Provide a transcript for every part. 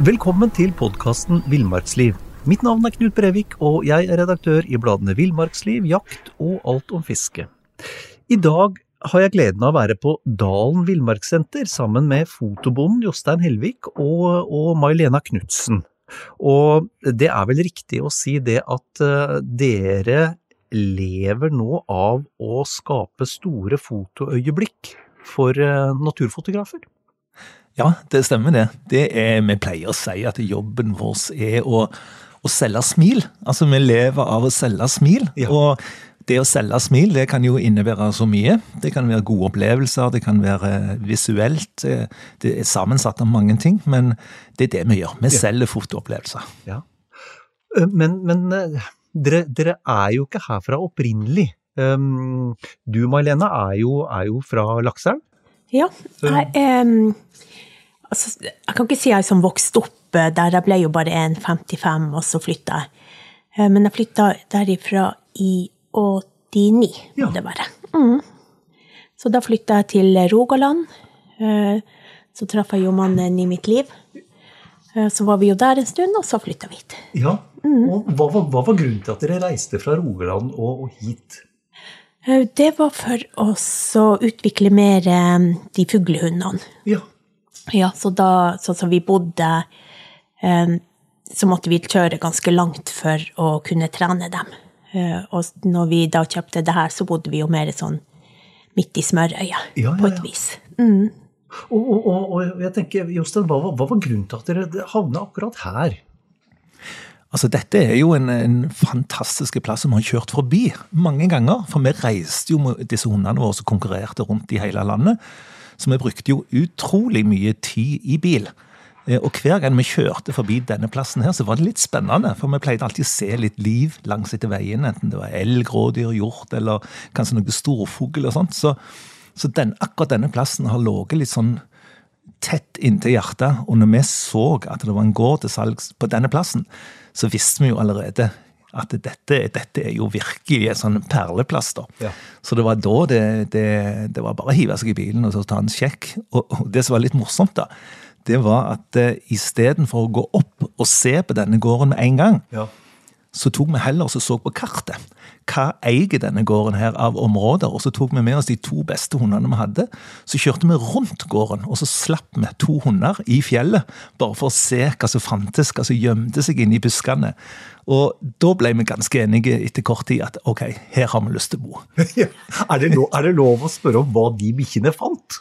Velkommen til podkasten Villmarksliv. Mitt navn er Knut Brevik, og jeg er redaktør i bladene Villmarksliv, Jakt og Alt om fiske. I dag har jeg gleden av å være på Dalen villmarkssenter sammen med fotobonden Jostein Helvik og, og May-Lena Knutsen. Og det er vel riktig å si det at uh, dere lever nå av å skape store fotoøyeblikk for uh, naturfotografer? Ja, det stemmer det. det er, vi pleier å si at jobben vår er å, å selge smil. Altså, vi lever av å selge smil. Ja. og det å selge smil det kan jo innebære så mye. Det kan være gode opplevelser, det kan være visuelt. Det er sammensatt av mange ting, men det er det vi gjør. Vi Ja. selger fotoopplevelser. Ja. Eh, Men, men eh, dere, dere er jo ikke herfra opprinnelig. Um, du, May-Lena, er, jo- er jo fra Lakselv. Ja, jeg, em, altså, jeg kan ikke si jeg som vokste opp eh, der. Jeg ble jo bare 1,55, og så flytta jeg. Eh, Men jeg flytta derifra i 89, Ja. må det være. Mm. Så da flytta jeg til Rogaland. Eh, Så traff jeg jo mannen i mitt liv. Så var vi jo der en stund, og så flytta vi hit. Ja. Og hva, var- hva var grunnen til at dere reiste fra Rogaland og, og hit? Det var for oss å utvikle mer de fuglehundene. Ja. Ja, så da, sånn som vi bodde, eh, så måtte vi kjøre ganske langt for å kunne trene dem. Eh, og når vi da kjøpte det her, så bodde vi jo mer sånn midt i smørøyet, Ja, ja, på et vis. vis. Og, og, og, og jeg tenker, Jostein, hva, var- hva var grunnen til at dere havna akkurat her? Altså, Dette er jo en, en fantastisk plass som vi har kjørt forbi mange ganger. For vi reiste jo med disse hundene våre som konkurrerte rundt i hele landet. Så vi brukte jo utrolig mye tid i bil. Eh, Og hver gang vi kjørte forbi denne plassen her, så var det litt spennende. For vi pleide alltid å se litt liv langs etter veien, enten det var elg, rådyr, hjort eller kanskje noe storfugl og sånt. Så, så den, akkurat denne plassen har ligget litt sånn tett inntil hjertet. Og når vi så at det var en gård til salgs på denne plassen, så visste vi jo allerede at dette, dette er jo virkelig en sånn perleplass. da. Ja. Så det var da det, det, det var bare å hive seg i bilen og så ta en sjekk. Og, og det som var litt morsomt, da, det var at uh, istedenfor å gå opp og se på denne gården med en gang, Ja. Så tok vi heller og så, på kartet. Hva eier denne gården her av områder? Og så tok vi med oss de to beste hundene vi hadde. Så kjørte vi rundt gården, og så slapp vi to hunder i fjellet. Bare for å se hva som fantes, hva som gjemte seg inne i buskene. Og da ble vi ganske enige etter kort tid at ok, her har vi lyst til å bo. Er, det lov, er det lov å spørre om hva de bikkjene fant?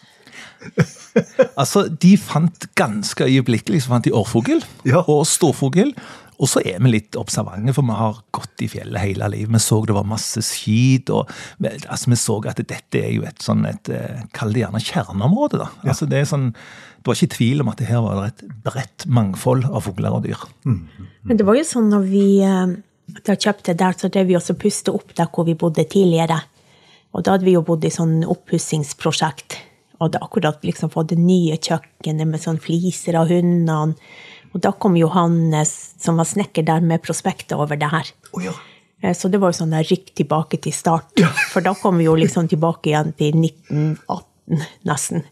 Altså, De fant ganske øyeblikkelig så fant de årfugl Ja. og storfugl. Og så er vi litt observante, for vi har gått i fjellet hele livet. Vi så det var masse skit. og vi, altså, vi så at dette er jo et sånn et, eh, Kall det gjerne kjerneområde. da. Altså, det er sånn, det var ikke tvil om at det her var et bredt mangfold av fugler og dyr. Men det var jo sånn når vi eh, da kjøpte der, så drev vi også puste opp der hvor vi bodde tidligere. Og da hadde vi jo bodd i sånn oppussingsprosjekt. Og hadde akkurat liksom fått det nye kjøkkenet med sånn fliser av hundene. Og da kom Johannes, som var snekker der, med prospektet over det her. Oh, ja. Eh, Så det var jo sånn der rykk tilbake til start. For da kom vi jo liksom tilbake igjen til 1918, nesten.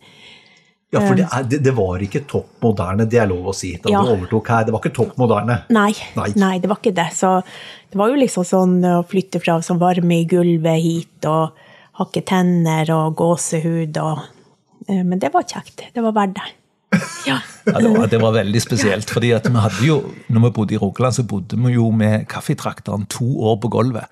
Ja, for det, er, det, det var ikke topp moderne, det er lov å si. Da Ja. du overtok her, det var ikke topp moderne. Nei, Nei. nei. det var ikke det. Så det var jo liksom sånn å flytte fra sånn varme i gulvet hit, og hakke tenner og gåsehud og eh, Men det var kjekt. Det var verdt det. Ja. Ja, det, var, veldig spesielt. fordi at vi hadde jo, når vi bodde i Rogaland, så bodde vi jo med kaffetrakteren to år på gulvet.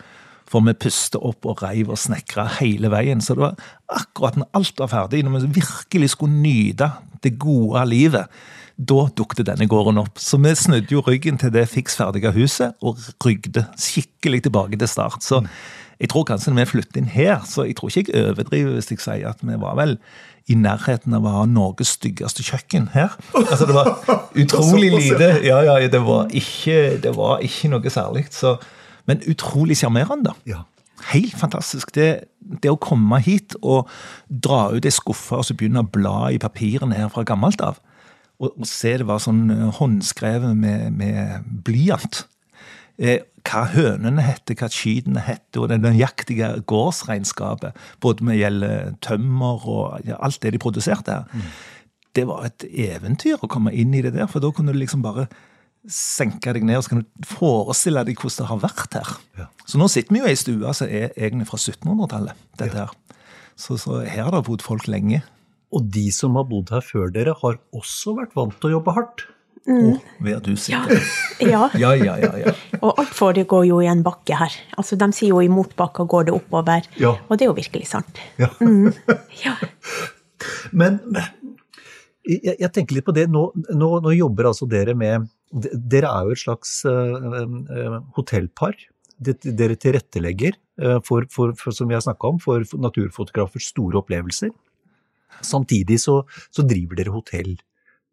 For vi puste opp og reiv og snekra hele veien. Så det var akkurat når alt var ferdig, når vi virkelig skulle nyte det gode livet, da dukket denne gården opp. Så vi snudde jo ryggen til det fiksferdige huset og rygde skikkelig tilbake til start. Så jeg tror kanskje når vi flyttet inn her, så jeg tror ikke jeg overdriver hvis jeg sier at vi var vel i nærheten av å ha Norges styggeste kjøkken her. Altså Det var utrolig lite. Ja, ja, det var ikke, det var ikke noe særlig. Så, men utrolig sjarmerende. Ja. Helt fantastisk. Det, det å komme hit og dra ut ei skuffe og så begynne å bla i papirene her fra gammelt av, og, og se det var sånn eh, håndskrevet med, med blyant. Eh, hva hønene heter, hva skytene heter, og det nøyaktige gårdsregnskapet. Både med gjelder tømmer og ja, alt det de produserte her. det var et eventyr å komme inn i det der, for da kunne du liksom bare senke deg ned og så kan du forestille deg hvordan det har vært her. Ja. Så nå sitter vi jo i ei stue som er egentlig fra 1700-tallet. dette her. Så, så her har det bodd folk lenge. Og de som har bodd her før dere, har også vært vant til å jobbe hardt. Å, at du sitter Ja. Ja, ja, ja. ja. Og alt foregår jo i en bakke her. Altså, De sier jo i motbakka går det oppover. Ja. Og det er jo virkelig sant. Ja. Ja. Men jeg, jeg tenker litt på det. Nå, nå, nå jobber altså dere med Dere er jo et slags uh, hotellpar. Dere tilrettelegger eh, for, for, for, som vi har snakka om, for naturfotografers store opplevelser. Samtidig så, så driver dere hotell.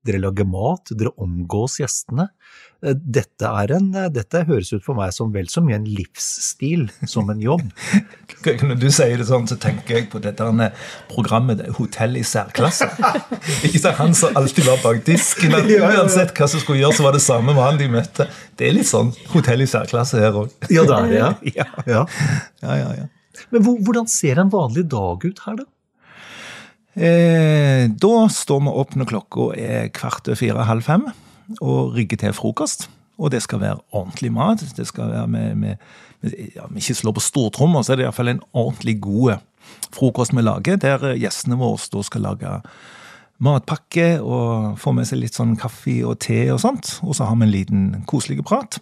Dere lager mat, dere omgås gjestene. Eh, Dette, er en, eh, dette høres ut for meg som vel så mye en livsstil som en jobb. Når du sier det sånn, så tenker jeg på dette programmet det er Hotell i særklasse. Ikke sant, Han som alltid var bak disken. Uansett hva som skulle gjøres, så var det samme med han de møtte. Det er litt sånn hotell i særklasse her òg. Ja, det er det, ja. Ja. ja. Ja, ja, ja. Men hvordan ser en vanlig dag ut her, da? Eh, da står vi opp når klokka er kvart over fire-halv fem og rigger til frokost. Og det skal være ordentlig mat. Det skal være med, med, med ja, ikke slår på stortrommer, så er det iallfall en ordentlig god frokost vi lager, der gjestene våre skal lage matpakke og få med seg litt sånn kaffe og te og sånt. Og så har vi en liten koselig prat.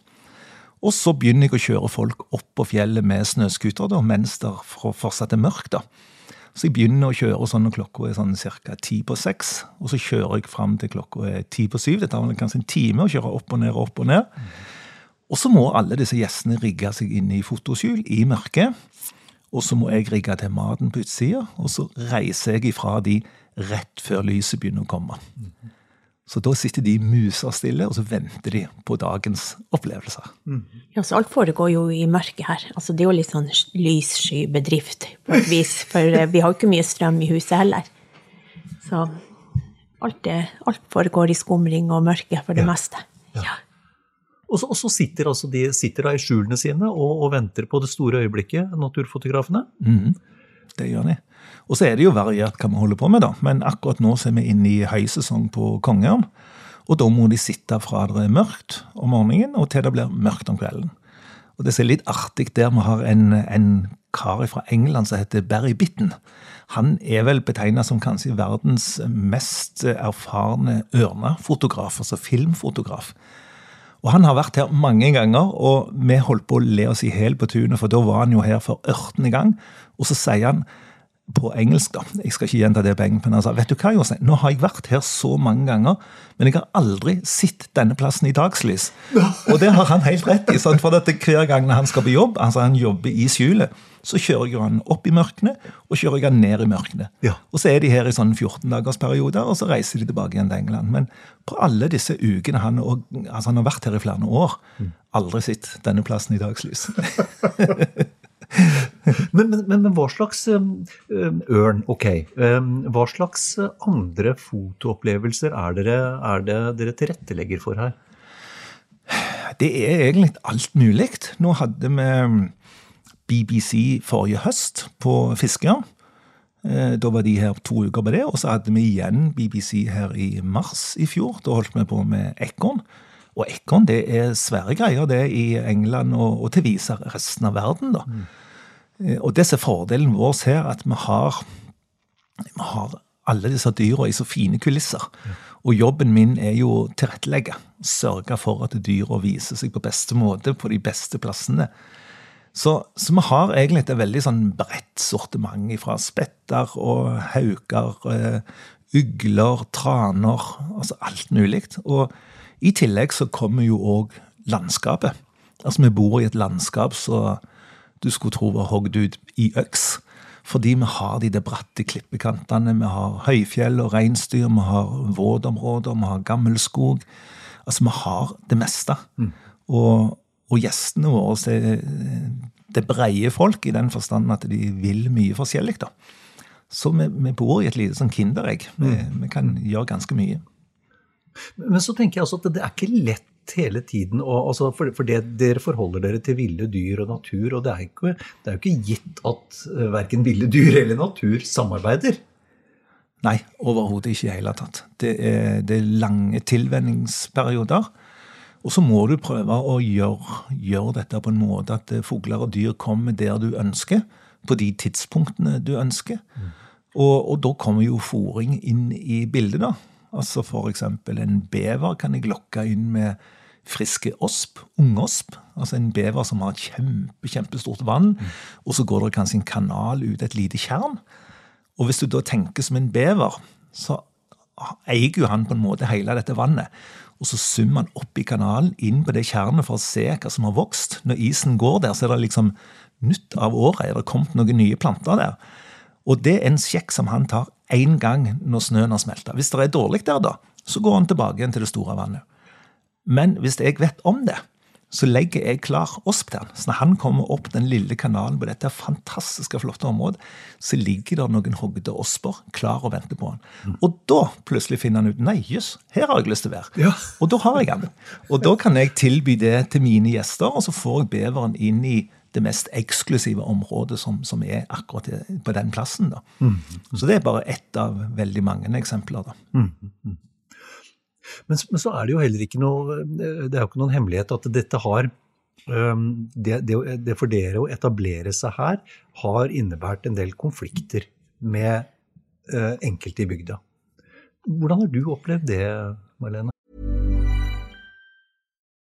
Og så begynner jeg å kjøre folk opp på fjellet med snøscooter mens det fortsatt er mørkt. da. Så jeg begynner å kjøre sånn når klokka er sånn ca. ti på seks. Og så kjører jeg fram til klokka er ti på syv. Det tar vel kanskje en time å kjøre opp og ned og opp og ned. Og så må alle disse gjestene rigge seg inne i fotoskjul i mørket. Og så må jeg rigge til maten på utsida, og så reiser jeg ifra de rett før lyset begynner å komme. Så da sitter de musestille, og så venter de på dagens opplevelser. Ja, så alt foregår jo i mørket her. Altså, det er jo litt sånn lyssky bedrift på et vis, for eh, vi har jo ikke mye strøm i huset heller. Så alt, det, alt foregår i skumring og mørke for det Ja. meste. Ja. Og så, og så sitter altså de sitter da i skjulene sine og, og venter på det store øyeblikket, naturfotografene. Mm. Det gjør de. Og så er det jo variert hva vi holder på med, da. Men akkurat nå så er vi inne i høysesong på kongeørn. Og da må de sitte fra det er mørkt om morgenen og til det blir mørkt om kvelden. Og det som er litt artig der vi har en, en kar fra England som heter Barry Bitten. Han er vel betegna som kanskje verdens mest erfarne ørnefotograf, altså filmfotograf. Og han har vært her mange ganger, og vi holdt på å le oss i hjel på tunet, for da var han jo her for ørtende gang. Og så sier han på engelsk, da, jeg skal ikke gjenta det på engelsk, men han sa vet du hva, Jostein, nå har jeg vært her så mange ganger, men jeg har aldri sett denne plassen i dagslys. Og det har han helt rett i, sant? for at hver gang han skal på jobb, altså han jobber i skjulet, så kjører jeg han opp i mørkene, og kjører jeg han ned i mørkene. Ja. Og så er de her i sånn 14-dagersperioder, og så reiser de tilbake igjen til England. Men på alle disse ukene han, og, altså han har vært her i flere år, aldri sett denne plassen i dagslys. Men, men, men, hva slags um, um, ørn, ok. Um, hva slags andre fotoopplevelser er, dere, er det dere tilrettelegger for her? Det er egentlig alt mulig. Nå hadde vi BBC forrige høst på Fiskeren. Eh, Da var de her to uker på det, og så hadde vi igjen BBC her i mars i fjor. Da holdt vi på med ekorn. Og ekorn det er svære greier det i England og, og til viser resten av verden. da. Eh, Og det som er fordelen vår her, at vi har, vi har alle disse dyra i så fine kulisser. Og jobben min er jo å tilrettelegge. Sørge for at dyra viser seg på beste måte på de beste plassene. Så, så vi har egentlig et veldig sånn bredt sortiment fra spetter og hauker, eh, ugler, traner, altså alt mulig. Og i tillegg så kommer jo òg landskapet. Altså vi bor i et landskap så du skulle tro var hogd ut i øks. Fordi vi har de der bratte klippekantene, vi har høyfjell og reinsdyr, vi har våtområder, vi har gammelskog. Altså, vi har det meste. Og, og gjestene våre er, det breie folk i den forstand at de vil mye forskjellig. da. Så vi, vi bor i et lite sånn kinderegg. Vi, vi kan gjøre ganske mye. Men så tenker jeg altså at det er ikke lett hele tiden, og, altså for, for det, dere forholder dere til ville dyr og natur, og det er, ikke, det er jo ikke gitt at uh, verken ville dyr eller natur samarbeider. Nei, overhodet ikke i hele tatt. Det er, det er lange tilvenningsperioder. Og så må du prøve å gjøre, gjøre, dette på en måte at fugler og dyr kommer der du ønsker, på de tidspunktene du ønsker. Mm. Og, og, da kommer jo fòring inn i bildet, da. Altså f.eks. en bever kan jeg lokke inn med friske osp, ungosp. Altså en bever som har kjempe, kjempestort vann. Mm. Og så går det kanskje en kanal ut et lite tjern. Og hvis du da tenker som en bever, så eier jo han på en måte hele dette vannet. Og så summer han opp i kanalen, inn på det tjernet for å se hva som har vokst. Når isen går der, så er det liksom nytt av året. Er det kommet noen nye planter der? Og det er en sjekk som han tar én gang når snøen har smelta. Hvis det er dårlig der, da, så går han tilbake igjen til det store vannet. Men hvis jeg vet om det, så legger jeg klar osp til han. Så når han kommer opp den lille kanalen på dette fantastiske, flotte området, så ligger det noen hogde osper klar og venter på han. Og da plutselig finner han ut nei, jøss, her har jeg lyst til å være. Ja. Og da har jeg han. Og da kan jeg tilby det til mine gjester, og så får jeg beveren inn i det mest eksklusive området som, som er akkurat på den plassen. Da. Mm. Så det er bare ett av veldig mange eksempler. Da. Mm. mm. Men, men, så er det jo heller ikke noe Det er jo ikke noen hemmelighet at dette har det, det, det for dere å etablere seg her har innebært en del konflikter med uh, enkelte i bygda. Hvordan har du opplevd det, Marlene?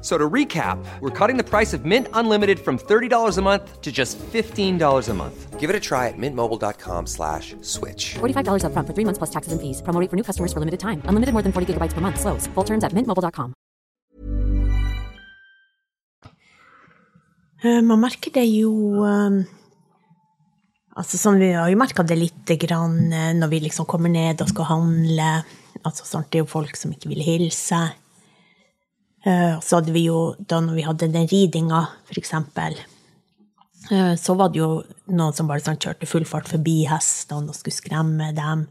So to recap, we're cutting the price of Mint Unlimited from $30 a month to just $15 a month. Give it a try at mintmobile.com slash switch. $45 up front for three months plus taxes and fees. Promo for new customers for limited time. Unlimited more than 40 gigabytes per month. Slows. Full terms at mintmobile.com. Uh, man merker det jo um, altså sånn, Vi har jo merka det lite grann uh, når vi liksom kommer ned og skal handle. Altså, sånn, det er jo folk som ikke vil hilse. Eh, så hadde vi jo, da når vi hadde den ridinga, f.eks., eksempel, så var det jo noen som bare sånn kjørte full fart forbi hestene og skulle skremme dem.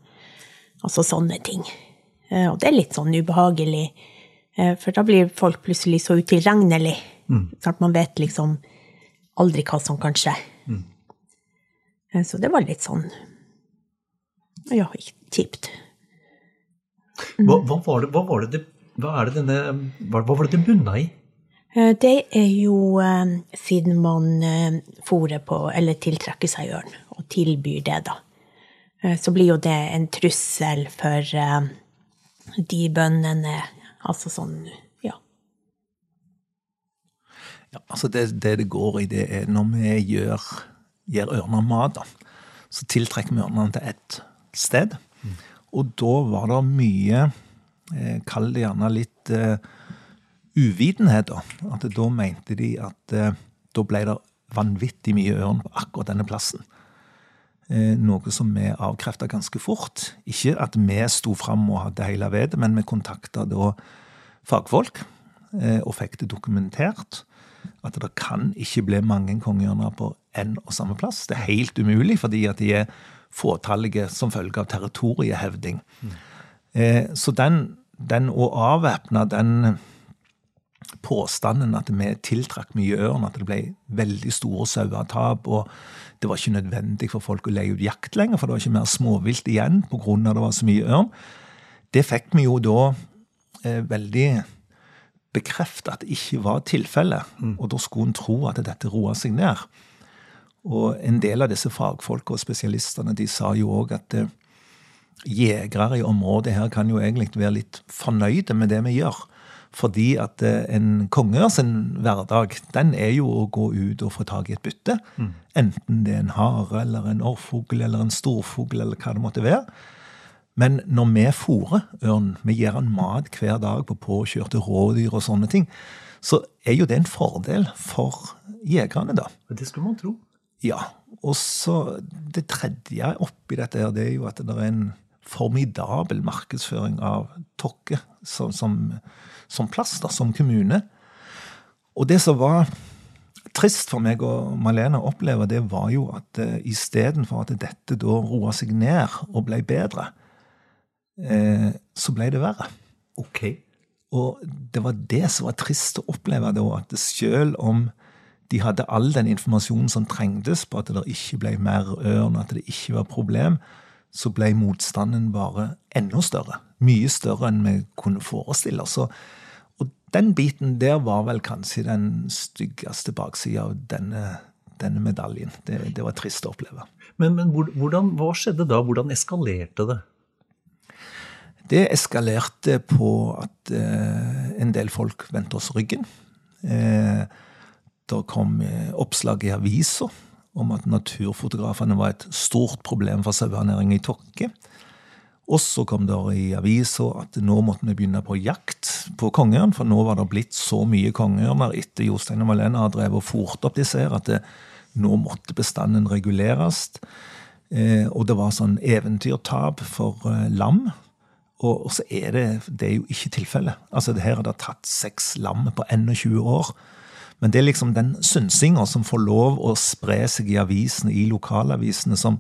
Altså sånne ting. Eh, og det er litt sånn ubehagelig, for da blir folk plutselig så utilregnelig. Mm. Sånn at man vet liksom aldri hva som kan skje. Mm. Så det var litt sånn ja, kjipt. Hva, hva, var det, hva, var det, det hva, er det denne, hva, hva var det det bunna i? Eh, det er jo eh, siden man eh, fôrer på, eller tiltrekker seg ørn, og tilbyr det, da. Så blir jo det en trussel for de bøndene. Altså sånn, ja. Ja, altså det, det, det går i, det er når vi gjør, gir ørna mat, da, så tiltrekker vi ørnene til ett sted. Mm. Og da var det mye eh, Kall det gjerne litt eh, uvitenhet. Da. At da mente de at eh, da ble det vanvittig mye ørn på akkurat denne plassen. Eh, noe som vi avkrefta ganske fort. Ikke at vi sto fram og hadde hele vedet, men vi kontakta da fagfolk eh, og fikk det dokumentert. At det kan ikke bli mange kongeørner på én og samme plass. Det er helt umulig, fordi at de er fåtallige som følge av territoriehevding. Mm. Eh, så den, den å avvæpne den påstanden at vi tiltrakk mye ørn, at det ble veldig store sauetap, og det var ikke nødvendig for folk å leie ut jakt lenger, for det var ikke mer småvilt igjen pga. det var så mye ørn, det fikk vi jo da eh, veldig bekreftet at det ikke var tilfellet. Mm. Og da skulle en tro at dette roa seg ned. Og en del av disse fagfolka og spesialistene de sa jo òg at eh, jegere i området her kan jo egentlig være litt fornøyde med det vi gjør. Fordi at eh, en konge sin hverdag, den er jo å gå ut og få tak i et bytte. Mm. Enten det er en hare eller en orrfugl eller en storfugl eller hva det måtte være. Men når vi fôrer ørn, vi gir han mat hver dag på påkjørte rådyr og sånne ting, så er jo det en fordel for jegerne, da. Det skulle man tro. Ja. Og så det tredje oppi dette her, det er jo at det er en formidabel markedsføring av Tokke som, som, som plass, da, som kommune. Og det som var trist for meg og Malene å oppleve, det var jo at uh, istedenfor at dette da roa seg ned og ble bedre, uh, så ble det verre. Ok. Og det var det som var trist å oppleve, da, at selv om de hadde all den informasjonen som trengtes på at det ikke ble mer ørn, at det ikke var problem, så ble motstanden bare enda større. Mye større enn vi kunne forestille oss. Og den biten der var vel kanskje den styggeste baksida av denne, denne medaljen. Det, det, var trist å oppleve. Men, men hvordan, hva skjedde da? Hvordan eskalerte det? Det eskalerte på at eh, en del folk vendte oss ryggen. Eh, det kom eh, oppslag i avisa om at naturfotografene var et stort problem for sauenæringen i Tokke. Og så kom det i avisa at nå måtte vi begynne på jakt på kongeørn, for nå var det blitt så mye kongeørner etter Jostein og Malena har drevet og fort opp disse her, at det, nå måtte bestanden reguleres. Eh, og det var sånn eventyrtap for eh, lam. Og, og, så er det, det er jo ikke tilfellet. Altså, det her har det tatt seks lam på 21 år. Men det er liksom den synsinga som får lov å spre seg i avisene, i lokalavisene, som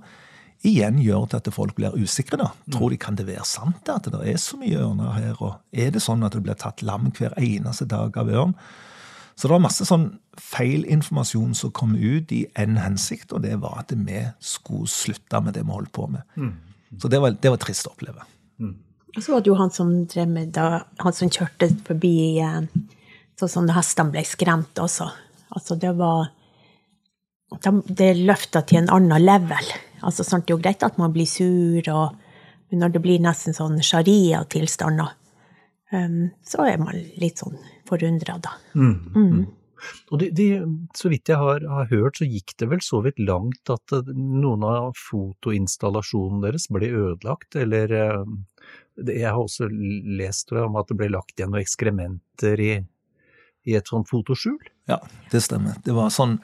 igjen gjør til at folk blir usikre. da. Tror de kan det være sant at det er så mye ørner her? Og er det sånn at det blir tatt lam hver eneste dag av ørn? Så det var masse sånn feilinformasjon som kom ut i én hensikt, og det var at vi skulle slutte med det vi holdt på med. Mm. Så det var, det var, trist å oppleve. Mm. Og så var det jo han som drev med da, han som kjørte forbi eh, Sånn som hestene ble skremt også. Altså, det var Det løfta til en annen level. Altså, sånn, det er jo greit at man blir sur, og, men når det blir nesten sånn sharia-tilstander, um, så er man litt sånn forundra, da. Mm. Mm. Og de, de, så vidt jeg har, har, hørt, så gikk det vel så vidt langt at eh, noen av fotoinstallasjonene deres ble ødelagt, eller eh, Jeg har også lest om at det ble lagt igjen noen ekskrementer i i et sånt fotoskjul? Ja, det stemmer. Det var sånn,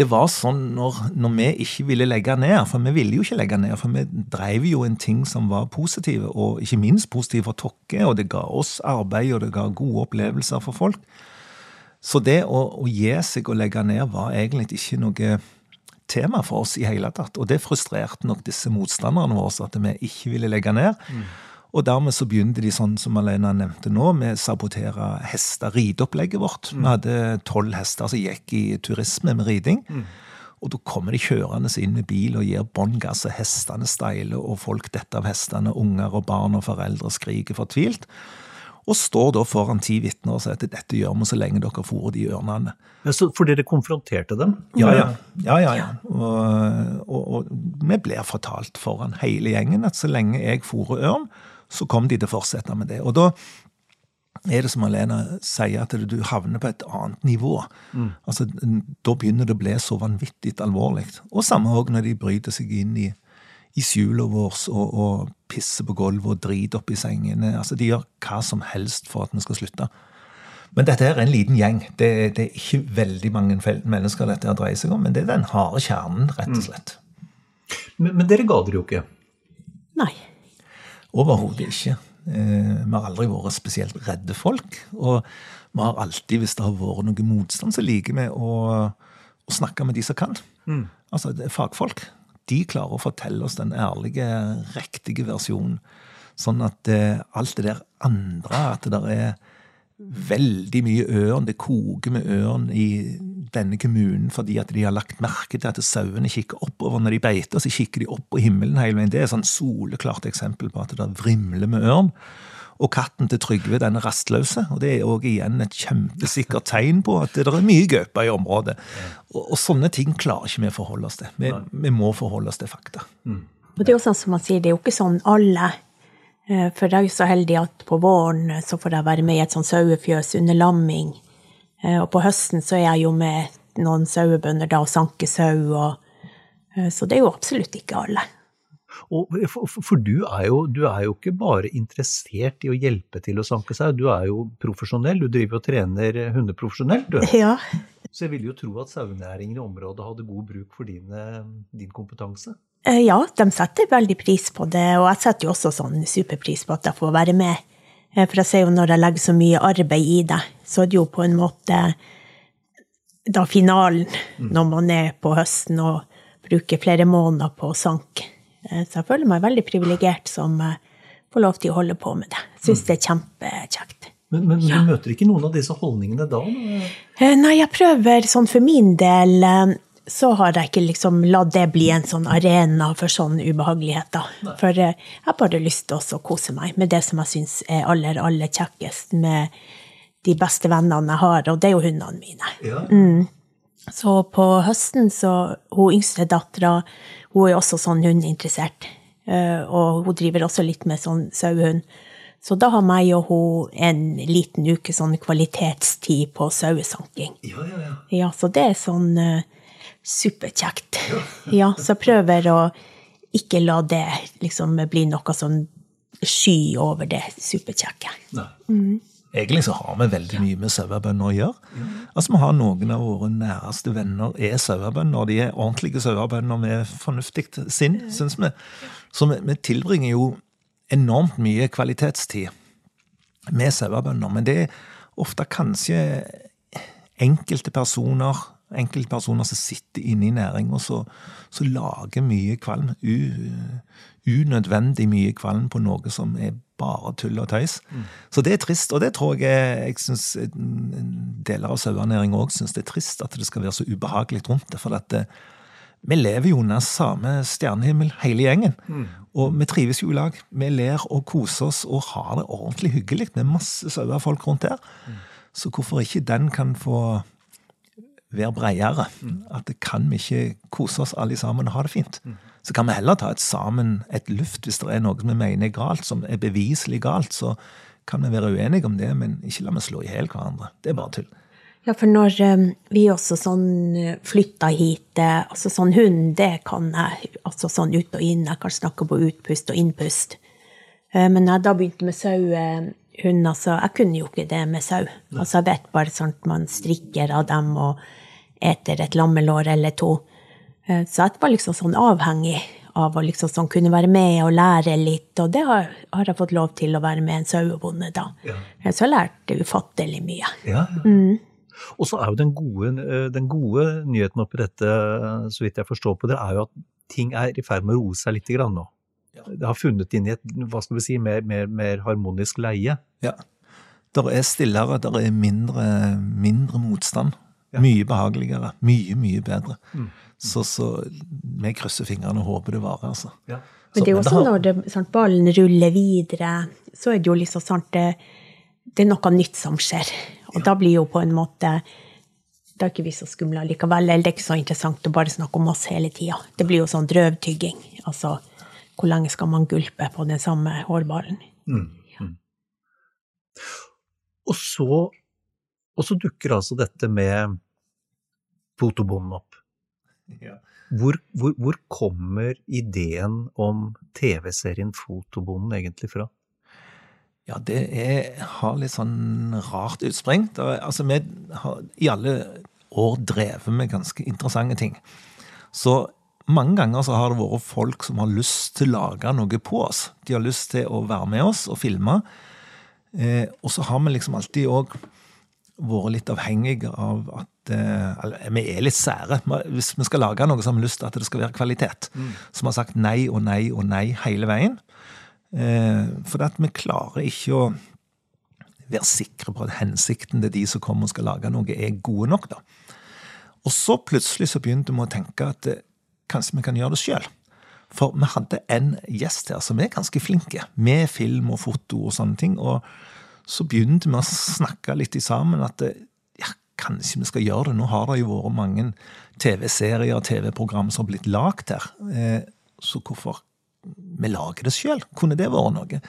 det var sånn når, når, vi ikke ville legge ned, for vi ville jo ikke legge ned. For vi drev jo en ting som var positive, og ikke minst positive for Tokke. Og det ga oss arbeid, og det ga gode opplevelser for folk. Så det å, å gi seg og legge ned var egentlig ikke noe tema for oss i hele tatt. Og det frustrerte nok disse motstanderne våre, at vi ikke ville legge ned. Mm. Og dermed så begynte de sånn som Alena nevnte nå, med å sabotere hester, rideopplegget vårt. Mm. Vi hadde tolv hester som gikk i turisme med riding. Mm. Og da kommer de kjørende inn med bil og gir bånn gass, og hestene steiler, og folk detter av hestene, unger og barn og foreldre skriker fortvilt. Og står da foran ti vitner og sier at dette gjør vi så lenge dere fôrer de ørnene. Fordi dere konfronterte dem? Ja, ja. ja, ja, ja. Og, og, og, vi blir fortalt foran hele gjengen at så lenge jeg fôrer ørn, så kom de til å fortsette med det. Og da er det som Alena sier, at du havner på et annet nivå. Mm. Altså, Da begynner det å bli så vanvittig alvorlig. Og samme òg når de bryter seg inn i, i skjula vårt og, og, pisser på gulvet og driter opp i sengene. Altså, De gjør hva som helst for at vi skal slutte. Men dette er en liten gjeng. Det, det er ikke veldig mange mennesker dette dreier seg om, men det er den harde kjernen, rett og mm. slett. Mm. Men, men dere ga dere jo ikke? Nei. Overhodet ikke. Eh, vi har aldri vært spesielt redde folk. Og vi har alltid, hvis det har vært noe motstand, så liker vi å, å snakke med de som kan. Mm. Altså fagfolk. De klarer å fortelle oss den ærlige, riktige versjonen. Sånn at eh, alt det der andre, at det der er veldig mye ørn, det koker med ørn i denne kommunen fordi at de har lagt merke til at sauene kikker oppover når de beiter, så kikker de opp på himmelen hele veien. Det er et sånn soleklart eksempel på at det vrimler med ørn. Og katten til Trygve den er rastløse, og det er òg igjen et kjempesikkert tegn på at det er mye gaupe i området. Og, og, sånne ting klarer ikke vi å forholde oss til. Vi, vi må forholde oss til fakta. Mm. Og det er jo sånn som man sier, det er jo ikke sånn alle for jeg er jo så heldig at på våren så får jeg være med i et sånt sauefjøs under lamming. Eh, og på høsten så er jeg jo med noen sauebønder da og sanker sau, og, eh, så det er jo absolutt ikke alle. Og for, for du, er jo, du, er jo, ikke bare interessert i å hjelpe til å sanke sau, du er jo profesjonell. Du driver og trener hunder profesjonelt, du. Ja. Så jeg vil jo tro at sauenæringen i området hadde god bruk for din, din kompetanse? Eh, ja, de setter veldig pris på det, og jeg setter jo også sånn superpris på at jeg får være med Eh, for jeg ser jo når jeg legger så mye arbeid i det, så er det jo på en måte da finalen, når man er på høsten og bruker flere måneder på sank. Eh, Så jeg føler meg veldig privilegert som får lov til å holde på med det. Syns det er kjempekjekt. Men, men du møter ikke noen av disse holdningene da? Nei, jeg prøver sånn for min del så har jeg ikke liksom latt det bli en sånn arena for sånne ubehageligheter. For eh, jeg har bare lyst til å kose meg med det som jeg syns er aller, aller kjekkest med de beste vennene jeg har, og det er jo hundene mine. Ja. Så på høsten så Hun yngste dattera hun er også sånn hundeinteressert. eh, Og hun driver også litt med sånn sauehund. Så da har meg og hun en liten uke sånn kvalitetstid på sauesanking. Ja, ja, ja. Ja, så det er sånn eh, superkjekt. Ja, så jeg prøver å ikke la det liksom bli noe sånn sky over det superkjekke. Mm. Egentlig så har vi veldig mye med sauebønder å gjøre. Altså Vi har noen av våre næreste venner er sauebønder. De er ordentlige sauebønder med fornuftig sinn, syns vi. Så vi, vi tilbringer jo enormt mye kvalitetstid med sauebønder. Men det er ofte kanskje enkelte personer enkelte personer som sitter inne i næring og så, lager mye kvalm. U, unødvendig mye kvalm på noe som er bare tull og tøys. Så det er trist, og det tror jeg jeg synes deler av sauenæringa òg syns det er trist at det skal være så ubehagelig rundt det. For at det, vi lever jo under samme stjernehimmel, hele gjengen. Og vi trives jo i lag. Vi ler og koser oss og har det ordentlig hyggelig med masse sauefolk rundt der. Så hvorfor ikke den kan få være bredere? At det kan vi ikke kose oss alle sammen og ha det fint? Så kan vi heller ta et sammen et luft hvis det er noe vi mener er galt, som er beviselig galt. Så kan vi være uenige om det, men ikke la vi slå i hjel hverandre. Det er bare tull. Ja, for når eh, vi også sånn eh, flytta hit eh, altså sånn hund, det kan jeg altså sånn ut og inn. Jeg kan snakke på utpust og innpust. Eh, Men når jeg da begynte med sauehund, altså Jeg kunne jo ikke det med sau. Altså Jeg vet bare sånn at man strikker av dem og eter et lammelår eller to. Eh, Så jeg var liksom sånn avhengig av å liksom sånn kunne være med og lære litt, og det har, har jeg fått lov til å være med en sauebonde da. Ja. Eh, Så jeg lærte ufattelig mye. Ja, ja. Og så er jo den gode, eh, den gode nyheten oppi dette, så vidt jeg forstår på det, er jo at ting er i ferd med å roe seg litt grann nå. Det har funnet inn i et hva skal vi si, mer, mer, mer harmonisk leie. Ja. Der er stillere, der er mindre, mindre motstand. Mye behageligere. Mye, mye bedre. Så, så vi krysser fingrene og håper det varer, altså. Ja. Men det er jo også har- når det, sant, ballen ruller videre, så er det jo liksom sant, det, det er noe nytt som skjer. Og da blir jo på en måte Da er ikke vi så skumle likevel. Eller det er ikke så interessant å bare snakke om oss hele tida. Det blir jo sånn drøvtygging. Altså, hvor lenge skal man gulpe på den samme hårballen? Og så, og så dukker altså dette med fotobonden opp. Hvor, hvor, hvor kommer ideen om TV-serien Fotobonden egentlig fra? Ja, det er, har litt sånn rart utspring. Er, altså, vi har i alle år drevet med ganske interessante ting. Så mange ganger så har det vært folk som har lyst til å lage noe på oss. De har lyst til å være med oss og filme. Eh, og så har vi liksom alltid òg vært litt avhengige av at eh, vi er litt sære. Hvis vi skal lage noe, så har vi lyst til at det skal være kvalitet. Så vi har sagt nei og nei og nei hele veien. Eh, for at vi klarer ikke å være sikre på at hensikten til de som kommer og skal lage noe, er gode nok. da. Og så plutselig så begynte vi å tenke at eh, kanskje vi kan gjøre det sjøl. For vi hadde en gjest her som er ganske flinke med film og foto og sånne ting. Og så begynte vi å snakke litt sammen at eh, ja, kanskje vi skal gjøre det. Nå har det jo vært mange TV-serier og TV-program som har blitt lagd her. Eh, Så hvorfor vi lager det sjøl? Kunne det vært noe?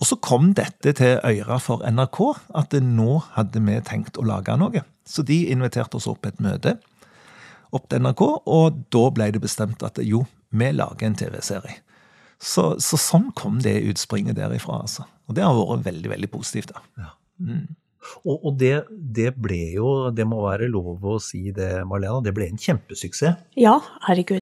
Og så kom dette til øra for NRK, at nå hadde vi tenkt å lage noe. Så de inviterte oss opp et møte opp til NRK, og da ble det bestemt at jo, vi lager en TV-serie. Så, så sånn kom det utspringet derifra, altså. Og det har vært veldig, veldig positivt. da. Og, og det, det ble jo, det må være lov å si det, Marlena, det ble en kjempesuksess. Ja, herregud.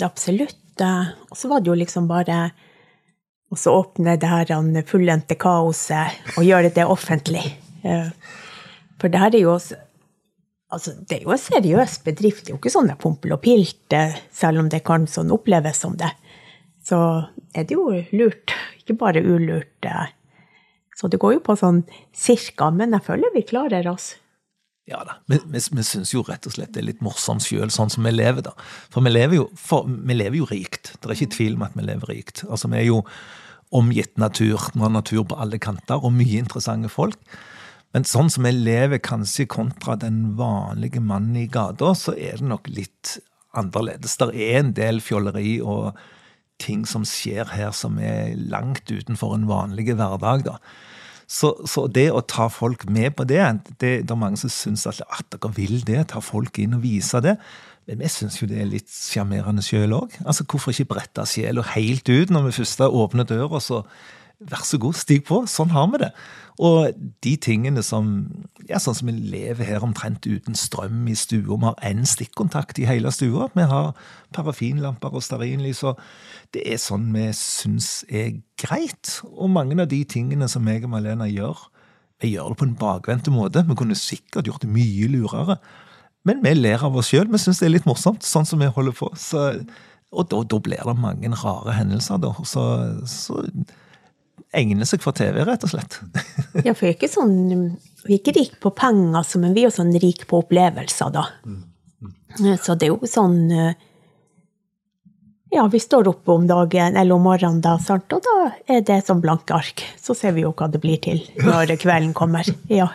Absolutt. Og så var det jo liksom bare å åpne det her fullendte kaoset og gjøre det offentlig. For det her er jo Altså, det er jo en seriøs bedrift. Det er jo ikke sånn det er pompel og pilt, eh, selv om det kan sånn oppleves som det. Så er det jo lurt, ikke bare ulurt. eh. Så det går jo på sånn cirka, men jeg føler vi klarer oss. Ja da, vi, vi, vi syns jo rett og slett det er litt morsomt sjøl, sånn som vi lever, da. For vi lever, jo, for vi lever jo rikt. Det er ikke tvil om at vi lever rikt. Altså, vi er jo omgitt natur. Vi har natur på alle kanter, og mye interessante folk. Men sånn som vi lever kanskje kontra den vanlige mannen i gata, så er det nok litt annerledes. Det er en del fjolleri og ting som skjer her som er langt utenfor en vanlig hverdag, da. Så, så det å ta folk med på det, det, det er mange som syns at, at dere vil det, ta folk inn og vise det. Men vi syns jo det er litt sjarmerende sjøl òg. Altså, hvorfor ikke brette sjela helt ut når vi først åpner døra, så vær så god, stig på. Sånn har vi det. Og de tingene som ja, Sånn som vi lever her omtrent uten strøm i stua. Vi har én stikkontakt i hele stua. Vi har parafinlamper og stearinlys. og Det er sånn vi syns er greit. Og mange av de tingene som jeg og Malena gjør, vi gjør det på en bakvendte måte. Vi kunne sikkert gjort det mye lurere. Men vi ler av oss sjøl. Vi syns det er litt morsomt, sånn som vi holder på. Så, og da, da blir det mange rare hendelser, da. Så, så egner seg for TV, rett og slett. Ja, for vi er ikke sånn Vi er ikke rike på penger, men vi er jo sånn rike på opplevelser, da. Så det er jo sånn eh, Ja, vi står oppe om dagen eller om morgenen, da, sant? og da er det som blanke ark. Så ser vi jo hva det blir til når kvelden kommer. Ja.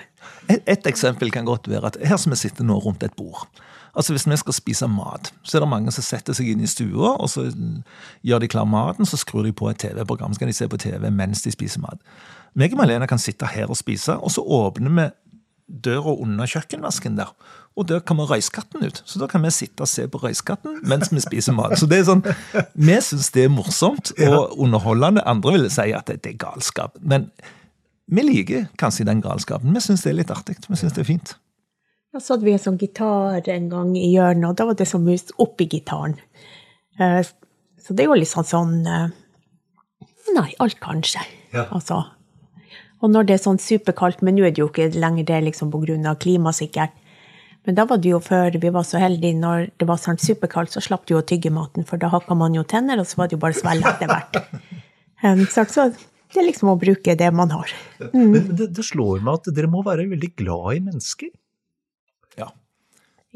Et, et eksempel kan godt være at her som vi sitter nå rundt et bord. Altså Hvis vi skal spise mat, så er det mange som setter seg inn i stua, og så gjør de klar maten, så skrur de på et TV-program, så kan de se på TV mens de spiser mat. Meg og Malena kan sitte her og spise, og så åpner vi døra under kjøkkenvasken der. Og der kommer røyskatten ut. Så da kan vi sitte og se på røyskatten mens vi spiser mat. Så det er sånn, Vi syns det er morsomt og underholdende. Andre ville si at det, det er galskap. Men vi liker kanskje den galskapen. Vi syns det er litt artig. Vi syns det er fint. Da så hadde vi en sånn gitar en gang i hjørnet, og da var det sånn mus oppi gitaren. Eh, Så det er jo litt sånn sånn eh, Nei, alt kanskje, ja. Altså. Og når det er sånn superkaldt, men nå er det jo ikke lenger det liksom av klima, sikkert. Men da var det jo før vi var så heldige, når det var sånn superkaldt, så slapp du jo å tygge maten, for da hakka man jo tenner, og så var det jo bare å svelge etter hvert. Um, så så det er liksom å bruke det man har. Men det, det slår meg at dere må være veldig glad i mennesker.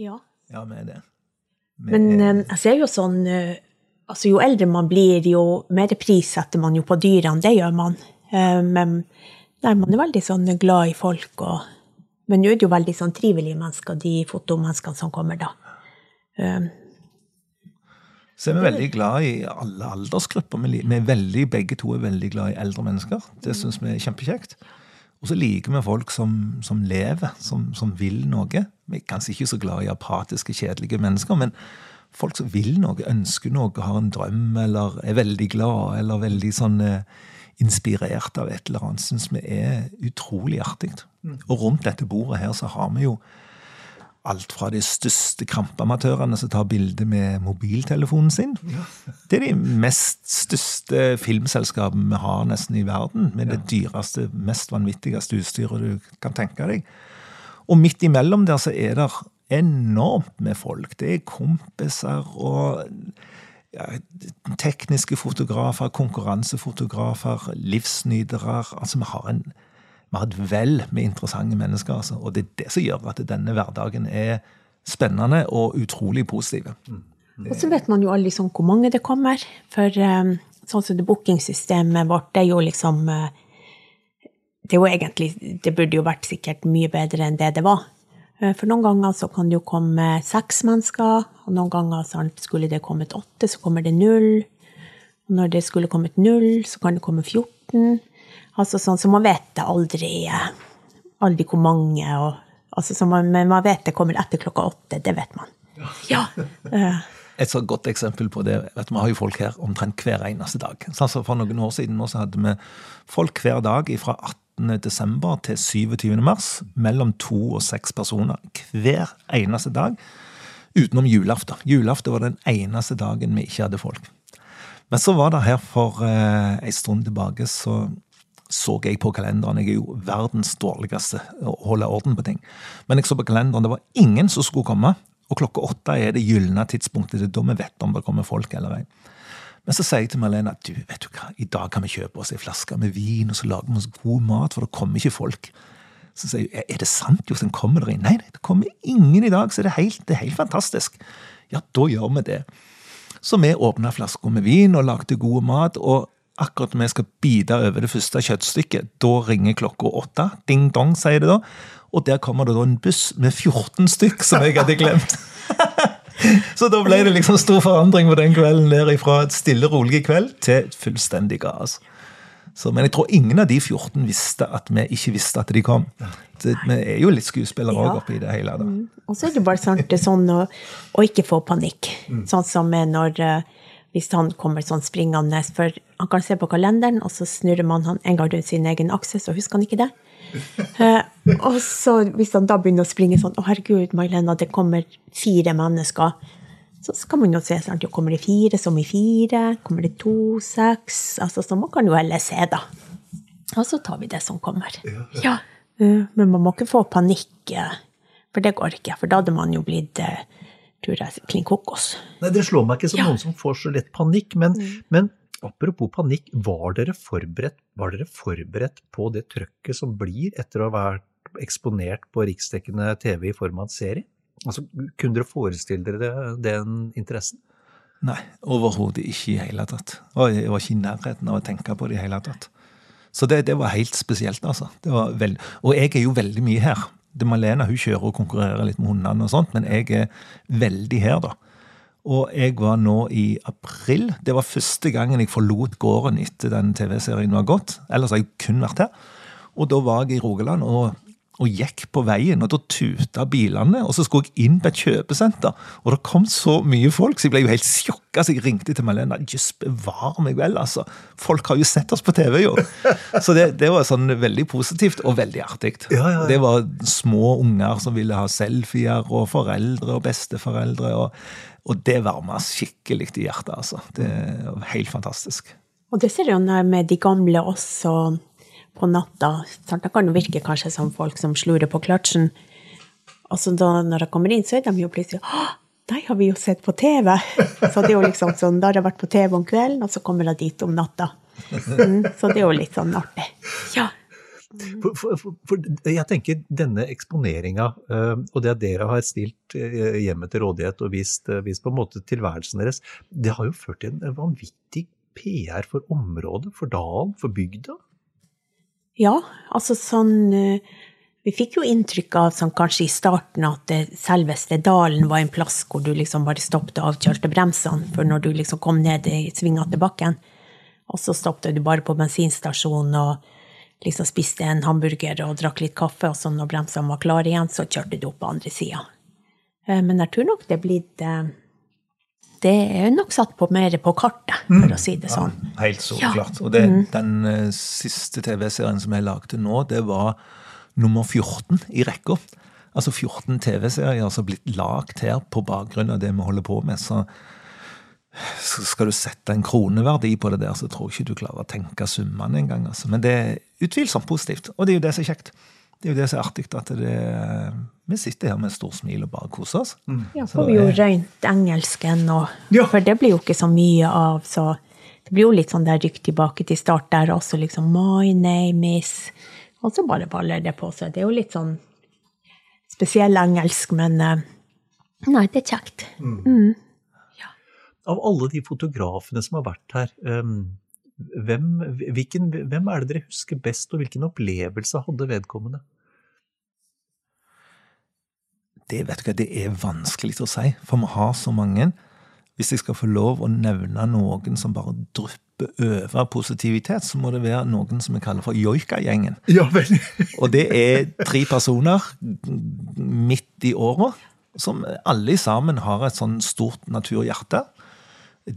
Ja, Ja. vi er det. Vi Men er- eh, jeg ser jo sånn eh, altså Jo eldre man blir, jo mer pris setter man jo på dyrene. Det gjør man. Eh, Men nei, man er veldig sånn glad i folk. Og, men nå er det jo veldig sånn trivelige mennesker, de fotomenneskene som kommer da. Så er vi veldig glad i alle aldersgrupper. Vi er veldig, begge to er veldig glad i eldre mennesker. Det syns vi er kjempekjekt. Og så liker vi folk som, som lever, som, som vil noe. Vi er kanskje ikke så glad i apatiske, kjedelige mennesker, men folk som vil noe, ønsker noe, har en drøm, eller er veldig glad, eller veldig sånn eh, inspirert av et eller annet, syns vi er utrolig artig. Og rundt dette bordet her så har vi jo alt fra de største krampeamatørene som tar bilde med mobiltelefonen sin. Det er de mest største filmselskapene vi har nesten i verden, med det dyreste, mest vanvittigste utstyret du kan tenke deg. Og midt imellom der så er det enormt med folk. Det er kompiser og ja, tekniske fotografer, konkurransefotografer, livsnytere. Altså, vi har, en, vi har et vell med interessante mennesker. Altså, og det er det som gjør at denne hverdagen er spennende og utrolig positiv. Og så vet man jo aldri liksom hvor mange det kommer. For um, sånn som det bookingsystemet vårt, det er jo liksom uh, Det er jo egentlig Det burde jo vært sikkert mye bedre enn det det var. Uh, for noen ganger så kan det jo komme seks mennesker, og noen ganger så skulle det kommet åtte, så kommer det null. Og når det skulle kommet null, så kan det komme 14. Altså sånn, Så man vet det aldri, uh, aldri hvor mange. Og, altså, så man, men man vet det kommer etter klokka åtte. Det vet man. Ja. Et så godt eksempel på det vet du, Vi har jo folk her omtrent hver eneste dag. Så altså For noen år siden så hadde vi folk hver dag fra 18. desember til 27. mars. Mellom to og seks personer hver eneste dag. Utenom julaften. Julaften var den eneste dagen vi ikke hadde folk. Men så var det her for eh, en stund tilbake, så så jeg på kalenderen. Jeg er jo verdens dårligste å holde orden på ting. Men jeg så på kalenderen, det var ingen som skulle komme. Og klokka åtte er det gylne tidspunktet. Det er da vi vet om det kommer folk eller ei. Men så sier jeg til Marlene du, vet du hva, i dag kan vi kjøpe oss ei flaske med vin, og så lager vi oss god mat, for det kommer ikke folk. Så sier hun er det sant, Jostein, kommer dere inn? Nei, det kommer ingen i dag, så det er helt, det er helt fantastisk. Ja, da gjør vi det. Så vi åpna flaska med vin og lagde god mat. og Akkurat når vi skal bite over det første kjøttstykket, da ringer klokka åtte. Ding dong, sier det da. Og der kommer det da en buss med 14 stykk som jeg hadde glemt. Så da ble det liksom stor forandring på den kvelden der fra et stille, rolig kveld til et fullstendig kaos. Så, men jeg tror ingen av de 14 visste at vi ikke visste at de kom. Det, vi er jo litt skuespillere òg Ja. oppi det hele. da. Og så er det bare sant, det er sånn å, å ikke få panikk. Sånn som når eh, hvis han kommer sånn springende, for han kan se på kalenderen, og så snurrer man han en gang rundt sin egen akse, så husker han ikke det. Eh, og så hvis han da begynner å springe sånn, å herregud, Marlena, det kommer fire mennesker, så skal man jo se, sant, jo, kommer det fire som i fire, kommer det to, seks, altså så man kan jo heller se da. Og så tar vi det som kommer. Ja, eh, men man må ikke få panikk, eh, for det går ikke, for da hadde man jo blitt, tror jeg, klin kokos. Nei, Det slår meg ikke som Ja. noen som får så lett panikk, men, men apropos panikk, var dere, forberedt, var dere forberedt på det trøkket som blir etter å ha vært eksponert på riksdekkende TV i form av en serie? Altså, Kunne dere forestille dere den interessen? Nei, overhodet ikke i hele tatt. Og jeg var ikke i nærheten av å tenke på det i hele tatt. Så det, det var helt spesielt, altså. Veld... Og jeg er jo veldig mye her. Det Malena hun kjører og konkurrerer litt med hundene, og sånt, men jeg er veldig her, da. Og jeg var nå i april. Det var første gangen jeg forlot gården etter den TV-serien var gått. Ellers har jeg kun vært her. Og da var jeg i Rogaland og, og gikk på veien, og da tuta bilene. Og så skulle jeg inn på et kjøpesenter, og det kom så mye folk, så jeg ble jo helt sjokka. Så jeg ringte til Malena. Jøss, bevar meg vel, altså. Folk har jo sett oss på TV, jo. Så det, det var sånn veldig positivt og veldig artig. Ja, ja, ja. Det var små unger som ville ha selfier, og foreldre og besteforeldre. og og det varma skikkelig i hjertet, altså. Det var helt fantastisk. Og det ser jo med de gamle også på natta. Sant? Det kan jo virke kanskje som folk som slurer på kløtsjen. Og så da når de kommer inn, så er de jo plutselig deg har vi jo sett på TV! Så det er jo liksom sånn, Da har jeg vært på TV om kvelden, og så kommer de dit om natta. Mm, så det er jo litt sånn artig. Ja. For, for, for, for jeg tenker denne eksponeringa, eh, og det at dere har stilt eh, hjemmet til rådighet og vist, eh, vist på en måte tilværelsen deres, det har jo ført til en vanvittig PR for området, for dalen, for bygda. Ja, altså sånn Vi fikk jo inntrykk av sånn kanskje i starten at det, selveste dalen var en plass hvor du liksom bare stoppet og avkjølte bremsene, for når du liksom kom ned i svingete bakken, og så stoppet du bare på bensinstasjonen og liksom spiste en hamburger og drakk litt kaffe, og så når bremsene var klare igjen, så kjørte du opp på andre sida. Men jeg tror nok det er blitt eh, Det er nok satt på mer på kartet, for å si det sånn. Ja, Helt så klart. Og det, den eh, siste TV-serien som jeg lagde nå, det var nummer 14 i rekka. Altså 14 TV-serier som har blitt lagd her på bakgrunn av det vi holder på med. Så skal du sette en kroneverdi på det der, så tror jeg ikke du klarer å tenke summene engang. Altså. Men det er utvilsomt positivt, og det er jo det som er kjekt. Det er jo det som er artig, at det, vi sitter her med et stort smil og bare koser oss. Ja, Så får vi jo røynt engelsken, og, Ja. for det blir jo ikke så mye av. Så det blir jo litt sånn der rykk tilbake til start der også, liksom My name is Og så bare baller det på seg. Det er jo litt sånn spesiell engelsk, men eh, Nei, det er kjekt. Av alle de fotografene som har vært her, um, hvem, hvilken, hvem er det dere husker best, og hvilken opplevelse hadde vedkommende? Det vet du hva, det er vanskelig å si, for vi har så mange. Hvis jeg skal få lov å nevne noen som bare drypper over positivitet, så må det være noen som vi kaller for joikagjengen. Ja vel. Og det er tre personer midt i året som alle sammen har et sånn stort naturhjerte.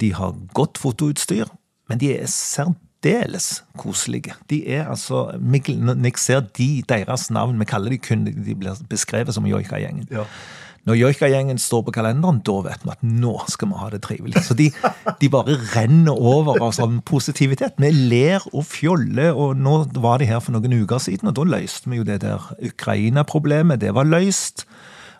De har godt fotoutstyr, men de er særdeles koselige. De er altså, Mikkel, Når jeg ser de, deres navn, vi kaller de kun de blir beskrevet som joikagjengen. Ja. Når joikagjengen står på kalenderen, da vet vi at nå skal vi ha det trivelig. Så de, de bare renner over av sånn positivitet. Vi ler og fjoller, og nå var de her for noen uker siden, og da løste vi jo det der Ukraina-problemet. Det var løst.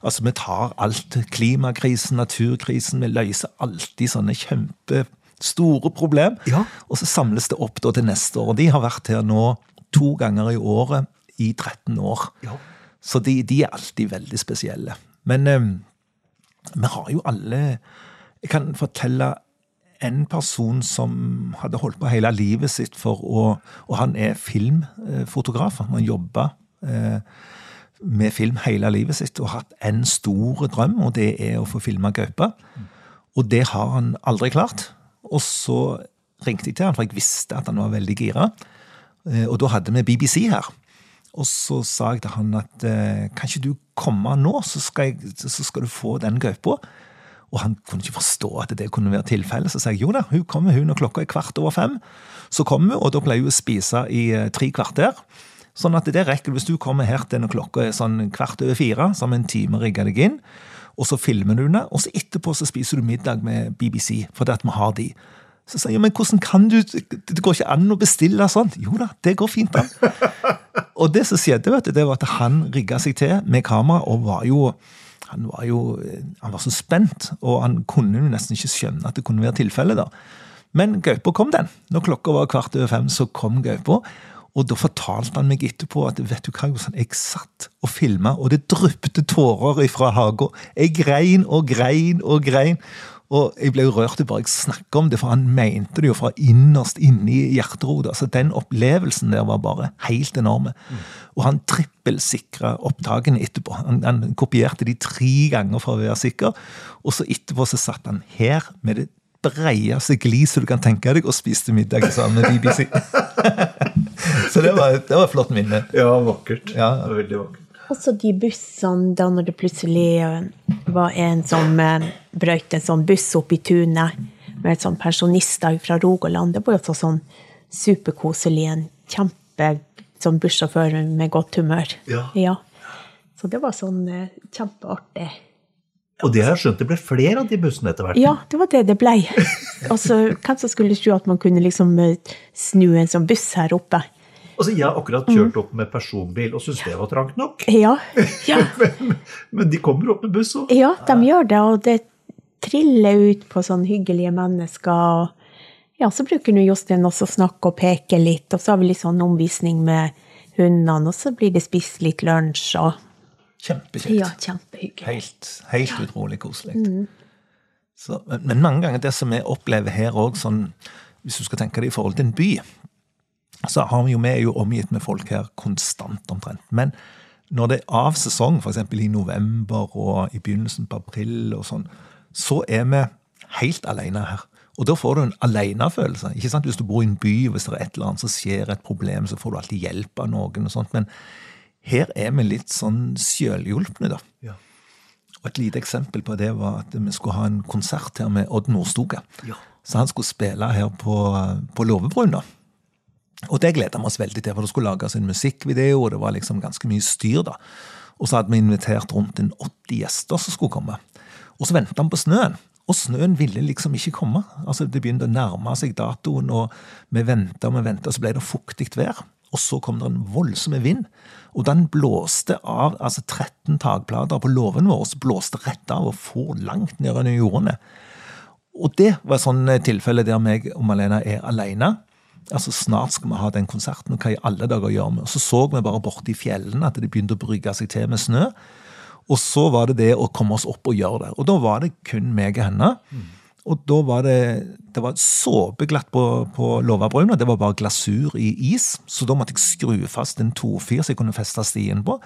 Altså, vi tar alt. Klimakrisen, naturkrisen. Vi løser alltid sånne kjempestore problem. Ja. Og så samles det opp da til neste år. Og de har vært her nå to ganger i året i 13 år. Ja. Så de, de er alltid veldig spesielle. Men eh, vi har jo alle Jeg kan fortelle en person som hadde holdt på hele livet sitt for å Og han er filmfotograf. Han jobber... jobba eh, med film hele livet sitt og hatt en stor drøm, og det er å få filma gaupe. Og det har han aldri klart. Og så ringte jeg til han, for jeg visste at han var veldig gira. Eh, Og da hadde vi BBC her. Og så sa jeg til han at eh, kan ikke du komme nå, så skal, jeg, så skal du få den gaupa. Og han kunne ikke forstå at det kunne være tilfellet. Så sa jeg jo da, hun kommer hun når klokka er kvart over fem. Så kommer hun, og da pleier hun å spise i eh, tre kvarter. Sånn at det rekker hvis du kommer her til når klokka er sånn kvart over fire, så har vi en time rigga deg inn. Og så filmer du det, og så etterpå så spiser du middag med BBC, fordi at vi har de. Så sier jeg, men hvordan kan du Det går ikke an å bestille sånt. Jo da, det går fint an. Og det som skjedde, vet du, det var at han rigga seg til med kamera og var jo han var jo han var så spent, og han kunne jo nesten ikke skjønne at det kunne være tilfellet. da. Men gaupa kom, den. Når klokka var kvart over fem, så kom gaupa. Og da fortalte han meg etterpå at vet du hva, jeg satt og filma, og det dryppet tårer ifra haga. Jeg grein og grein og grein. Og jeg ble jo rørt bare jeg snakket om det, for han mente det jo fra innerst inni hjerterodet. Altså, den opplevelsen der var bare helt enorme. Og han trippelsikra opptakene etterpå. Han, han kopierte de tre ganger for å være sikker. Og så etterpå så satt han her med det breieste gliset du kan tenke deg, og spiste middag sammen med BBC. så det var, det var et flott minne. Ja, vakkert. Ja. Det var veldig vakkert. Også de bussene, da når det plutselig eh, var en som eh, brøyt en sånn buss opp i tunet med sånn pensjonister fra Rogaland, det var jo også sånn superkoselig. En kjempe sånn bussjåfør med godt humør. Ja. Så det var sånn eh, kjempeartig. Og det har jeg skjønt, det ble flere av de bussene etter hvert. Ja, det var det det blei. Altså, hvem som skulle tro at man kunne liksom snu en sånn buss her oppe? Altså, Jeg har akkurat kjørt opp med personbil og syns det var trangt nok. Ja, ja. Men, men de kommer opp med buss òg. Ja, de gjør det, og det triller ut på sånn hyggelige mennesker. og Ja, så bruker nå Jostein også å snakke og peke litt, og så har vi litt sånn omvisning med hundene, og så blir det spist litt lunsj, og Kjempekjekt. ja, kjempehyggelig. Helt, helt utrolig koselig. Så, men, men mange ganger det som vi opplever her òg, sånn, hvis du skal tenke det i forhold til en by, så har vi jo, vi er jo omgitt med folk her konstant omtrent. Men når det er av sesong, f.eks. i november og i begynnelsen på april, og sånn, så er vi helt alene her. Og da får du en alenefølelse. Ikke sant? Hvis du bor i en by, og hvis det er et eller annet som skjer, et problem, så får du alltid hjelp av noen. og sånt, Men her er vi litt sånn sjølhjulpne, da. Ja. Og Et lite eksempel på det var at vi skulle ha en konsert her med Odd Nordstoga. Ja. Så han skulle spille her på, på Låvebrun. da. Og det gleda vi oss veldig til, for det skulle lages en musikkvideo, og det var liksom ganske mye styr. da. Og så hadde vi invitert rundt en 80 gjester som skulle komme. Og så venta vi på snøen. Og snøen ville liksom ikke komme. Altså Det begynte å nærme seg datoen, og vi venta og vi venta, så ble det fuktig vær. og så kom det en voldsom vind. Og den blåste av altså 13 takplater på låven vår, så blåste rett av og for langt ned under jordene. Og det var et sånt tilfelle der meg og Malena er alene. Altså Snart skal vi ha den konserten, og hva i alle dager gjør vi? Og Så så vi bare borte i fjellene at det begynte å brygge seg til med snø. Og så var det det å komme oss opp og gjøre det. Og da var det kun meg og henne. Og da var det det var såpeglatt på, på låvebruna. Det var bare glasur i is. Så da måtte jeg skru fast en tofir så jeg kunne feste stien på.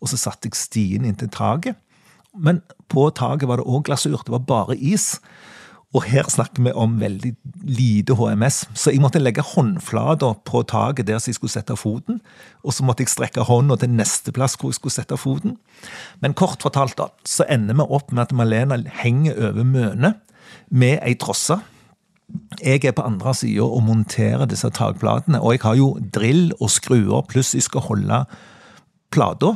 Og så satte jeg stien inntil taket. Men på taket var det òg glasur. Det var bare is. Og her snakker vi om veldig lite HMS, så jeg måtte legge håndflata på taket der jeg skulle sette foten, og så måtte jeg strekke hånda til neste plass hvor jeg skulle sette foten. Men kort fortalt, da, så ender vi opp med at Malena henger over mønet med ei trosse. Jeg er på andre sida og monterer disse takplatene, og jeg har jo drill og skruer, pluss jeg skal holde plata.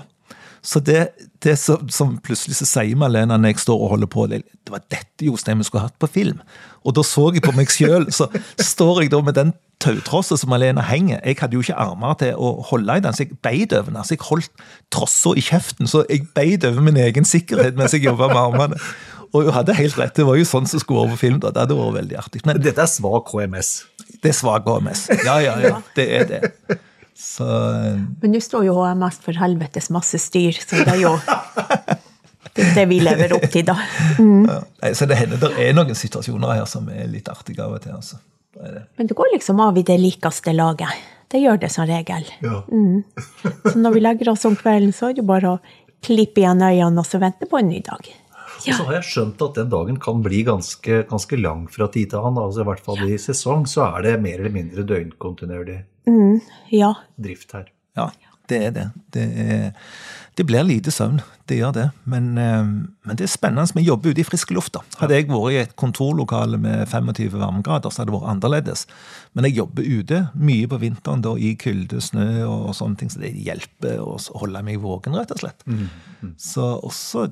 Så det, det som, som, plutselig så sier Malena når jeg står og holder på, det, var dette Jostein vi skulle hatt på film. Og da så jeg på meg sjøl, så står jeg da med den tautrossa som Malena henger. Jeg hadde jo ikke armer til å holde i den, så jeg beit over den. Altså jeg holdt trossa i kjeften, så jeg beit over min egen sikkerhet mens jeg jobba med armene. Og hun hadde helt rett, det var jo sånn som skulle over på film. da, Det hadde vært veldig artig. Men dette er svak HMS? Det er svak HMS. Ja, ja, ja. Det er det. Så Men nå står jo HMS for helvetes masse styr, så det er jo det, det vi lever opp til, da. Mm. Ja, så det hender det er noen situasjoner her som er litt artige av og til. altså. Det det. Men det går liksom av i det likeste laget. Det gjør det som regel. Ja. Mm. Så når vi legger oss om kvelden, så er det bare å klippe igjen øynene og så vente på en ny dag. Og så har jeg skjønt at den dagen kan bli ganske, ganske lang fra tid til annen. altså I hvert fall i sesong så er det mer eller mindre døgnkontinuerlig Mm. Ja. drift her. Ja, det er det. Det, er, det blir lite søvn, det gjør det. Men, eh, men det er spennende. Vi jobber ute i friske luft. da. Hadde jeg vært i et kontorlokale med 25 varmegrader, så hadde det vært annerledes. Men jeg jobber ute mye på vinteren da, i kulde, snø og, og sånne ting, så det hjelper å holde meg våken, rett og slett. Så også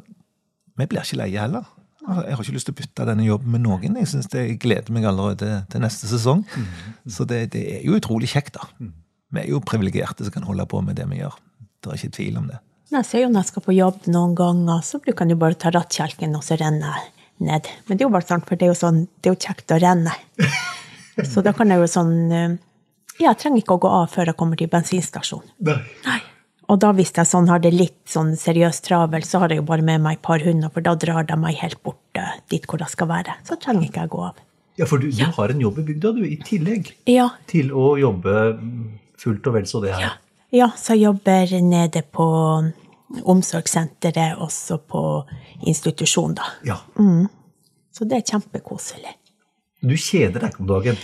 Vi blir ikke leie heller. Jeg har ikke lyst til å bytte denne jobben med noen. Jeg synes det, jeg gleder meg allerede til neste sesong. Så det, det er jo utrolig kjekt, da. Vi er jo privilegerte som kan holde på med det vi gjør. Det er ikke tvil om det. Jeg ser jo når jeg skal på jobb noen ganger, så bruker jeg jo bare ta rattkjelken og så renne ned. Men det er jo bare sånn, for det er jo sånn, det er jo kjekt å renne. Så da kan jeg jo sånn eh, Ja, jeg trenger ikke å gå av før jeg kommer til bensinstasjonen. Nei. Og da hvis jeg sånn har det litt sånn seriøst travel, så har jeg jo bare med meg et par hunder, for da drar de meg helt bort eh, dit hvor jeg skal være. Så trenger ikke jeg gå av. Ja, for du, du har en jobb i bygda, du, i tillegg Ja, til å jobbe fullt og vel så det her. ja så jeg jobber nede på omsorgssenteret, også på institusjon, da. Ja. Så det er kjempekoselig. Du kjeder deg ikke om dagen.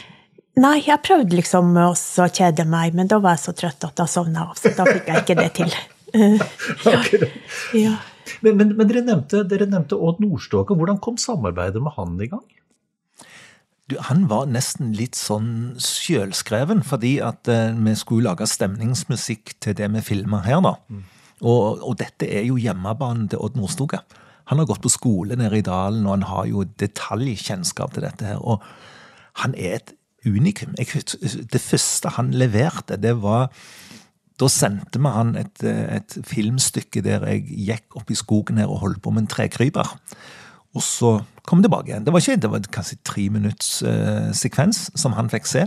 Nei, jeg prøvde liksom også å kjede meg, men da var jeg så trøtt at jeg sovna av, så da fikk jeg ikke det til. ja. Ja. Men, men, men dere nevnte, dere nevnte Odd Nordstoga. Hvordan kom samarbeidet med han i gang? Du, han var nesten litt sånn sjølskreven, fordi at eh, vi skulle lage stemningsmusikk til det vi filma her, da. Og, og dette er jo hjemmebanen til Odd Nordstoga. Han har gått på skole nede i dalen, og han har jo detaljkjennskap til dette her. Og han er et unikum. Det første han leverte, det var da sendte vi han et, et filmstykke der jeg gikk opp i skogen her og holdt på med en trekryper. Og så kom jeg tilbake igjen. Det var ikke, det var kanskje tre minutts eh, sekvens som han fikk se.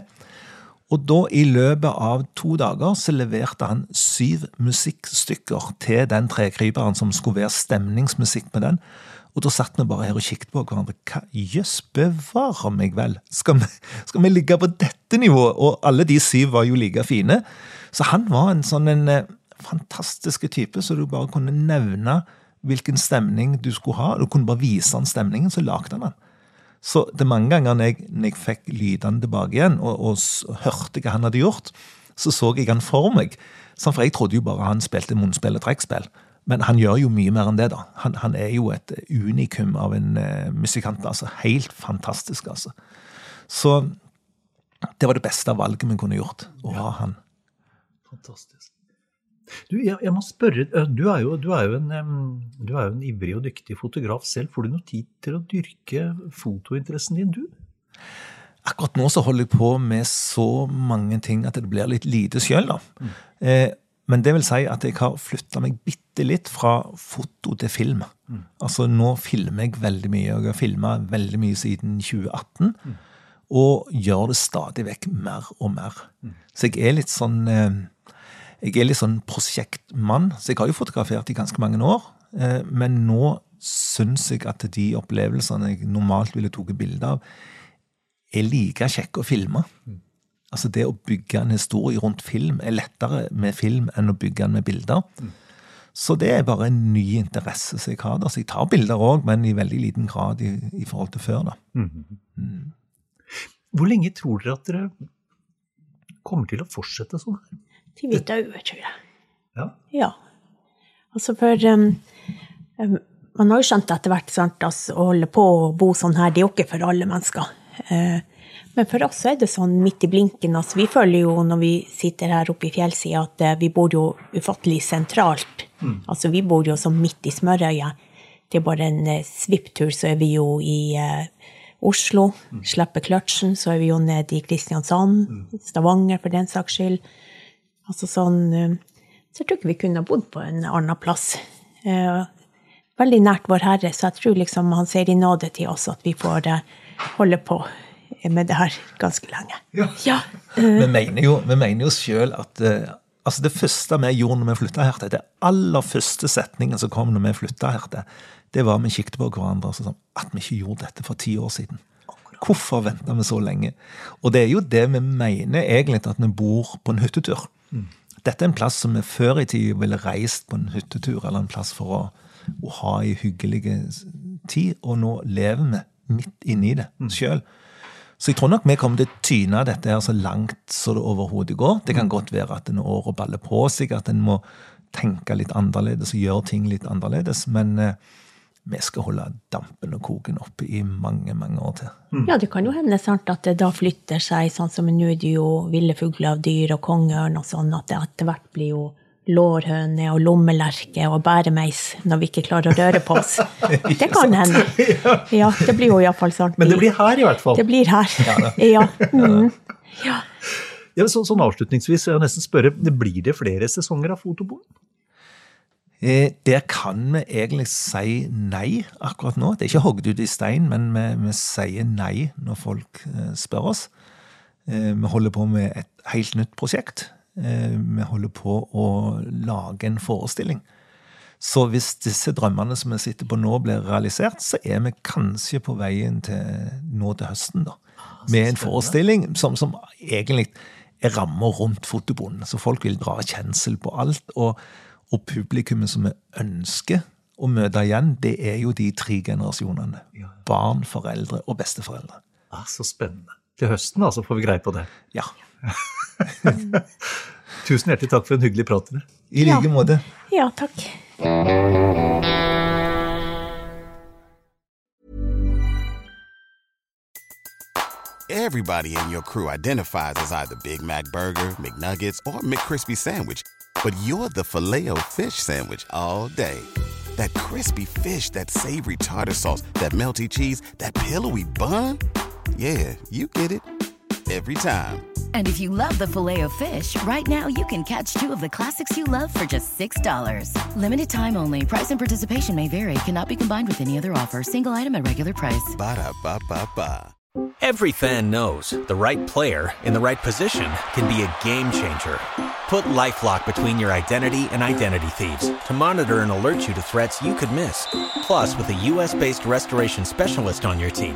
Og da, i løpet av to dager, så leverte han syv musikkstykker til den trekryperen som skulle være stemningsmusikk med den. Og da satt vi bare her og kikket på hverandre. Hva jøss bevare meg vel? Skal vi, skal vi ligge på dette nivået? Og alle de syv var jo like fine. Så han var en sånn en eh, fantastisk type, så du bare kunne nevne hvilken stemning du skulle ha. Du kunne bare vise han stemningen, så lagde han den. Så det er mange ganger når jeg, når jeg fikk lydene tilbake igjen, og, og og, hørte hva han hadde gjort, så så jeg han for meg. Sånn, for jeg trodde jo bare han spilte munnspill og trekkspill. Men han gjør jo mye mer enn det, da. Han, han er jo et unikum av en uh, musikant. altså Helt fantastisk, altså. Så det var det beste valget vi kunne gjort, å ha han. Fantastisk. Du, jeg, jeg må spørre, du er, jo, du, er jo en, du er jo en ivrig og dyktig fotograf selv. Får du noe tid til å dyrke fotointeressen din, du? akkurat nå så holder jeg på med så mange ting at det blir litt lite sjøl, da. Eh, men det vil si at jeg har flytta meg bitte litt fra foto til film. Altså nå filmer jeg veldig mye, og jeg har filma veldig mye siden 2018. Og gjør det stadig vekk mer og mer. Så jeg er litt sånn eh, Jeg er litt sånn prosjektmann. Så jeg har jo fotografert i ganske mange år. eh, Men nå syns jeg at de opplevelsene jeg normalt ville tatt bilde av, er like kjekke å filme. Altså det å bygge en historie rundt film er lettere med film enn å bygge den med bilder. Så det er bare en ny interesse som jeg har. Altså Så jeg tar bilder òg, men i veldig liten grad i, i forhold til før. da. Hvor lenge tror dere at dere kommer til å fortsette sånn? Til Til vi dør, tror jeg. Ja. Ja. Altså for um, um, Man har jo skjønt etter hvert sant, altså, å holde på å bo sånn her, det er jo ikke for alle mennesker. Eh, men for oss er det sånn midt i blinken. Altså, vi føler jo når vi sitter her oppe i fjellsida, at eh, vi bor jo ufattelig sentralt. Altså, vi bor jo sånn midt i smørøyet. Det er bare en eh, svipptur, så er vi jo i eh, Oslo. Slipper kløtsjen, så er vi jo nede i Kristiansand. Stavanger, for den saks skyld. Altså sånn eh, Så jeg tror ikke vi kunne ha bodd på en annen plass. Eh, Veldig nært Vår Herre, så jeg tror liksom han ser i nåde til oss at vi får eh, holde på med det her ganske lenge. Ja. Vi mener jo, vi mener jo sjøl at eh, altså det første vi gjorde når vi flytta her til, det aller første setningen som kom når vi flytta her til, det var vi kikket på hverandre og sa sånn at vi ikke gjorde dette for ti år siden. Hvorfor venta vi så lenge? Og det er jo det vi mener egentlig at vi bor på en hyttetur. Dette er en plass som vi før i tid ville reist på en hyttetur, eller en plass for å, å ha ei hyggelig tid, og nå lever vi midt inni det sjøl. Så jeg tror nok vi kommer til å tyne dette her så langt så det overhodet går. Det kan godt være at en året baller på seg, at en må tenke litt annerledes og gjøre ting litt annerledes. Men eh, vi skal holde dampen og koken oppe i mange, mange år til. ja, det kan jo hende sant, at det da flytter seg, sånn som nå er det jo ville fugler dyr og kongeørn og sånn, at det etter hvert blir jo lårhøne og lommelerke og bæremeis når vi ikke klarer å røre på oss. Det kan hende. Ja, det blir jo iallfall sånn. Men det blir her i hvert fall. Det blir her. Ja. Mm. ja. Ja, så, sånn avslutningsvis, jeg nesten spørre, blir det flere sesonger av Fotoboden? Eh, Der kan vi egentlig si nei akkurat nå. Det er ikke hogd ut i stein, men vi, vi sier nei når folk eh, spør oss. Eh, Vi holder på med et helt nytt prosjekt. Eh, Vi holder på å lage en forestilling. Så hvis disse drømmene som vi sitter på nå, blir realisert, så er vi kanskje på veien til nå til høsten, da. Med en forestilling som, som egentlig er rammer rundt fotobonden. Så folk vil dra kjensel på alt. Og, og publikummet som vi ønsker å møte igjen, det er jo de tre generasjonene. Barn, foreldre og besteforeldre. Ah, så spennende. Til høsten altså får vi greie på det. Ja. Mm. Tusen hjertelig takk for en hyggelig prat. dere. I like Ja. måte. ja, takk. Everybody in your crew identifies as either Big Mac Burger, McNuggets, or McCrispy Sandwich. But you're the filet fish Sandwich all day. That crispy fish, that savory tartar sauce, that melty cheese, that pillowy bun. Yeah, you get it. Every time. And if you love the filet of fish, right now you can catch two of the classics you love for just $6. Limited time only. Price and participation may vary. Cannot be combined with any other offer. Single item at regular price. Ba-da-ba-ba-ba. Every fan knows the right player in the right position can be a game changer. Put LifeLock between your identity and identity thieves to monitor and alert you to threats you could miss. Plus, with a US-based restoration specialist on your team,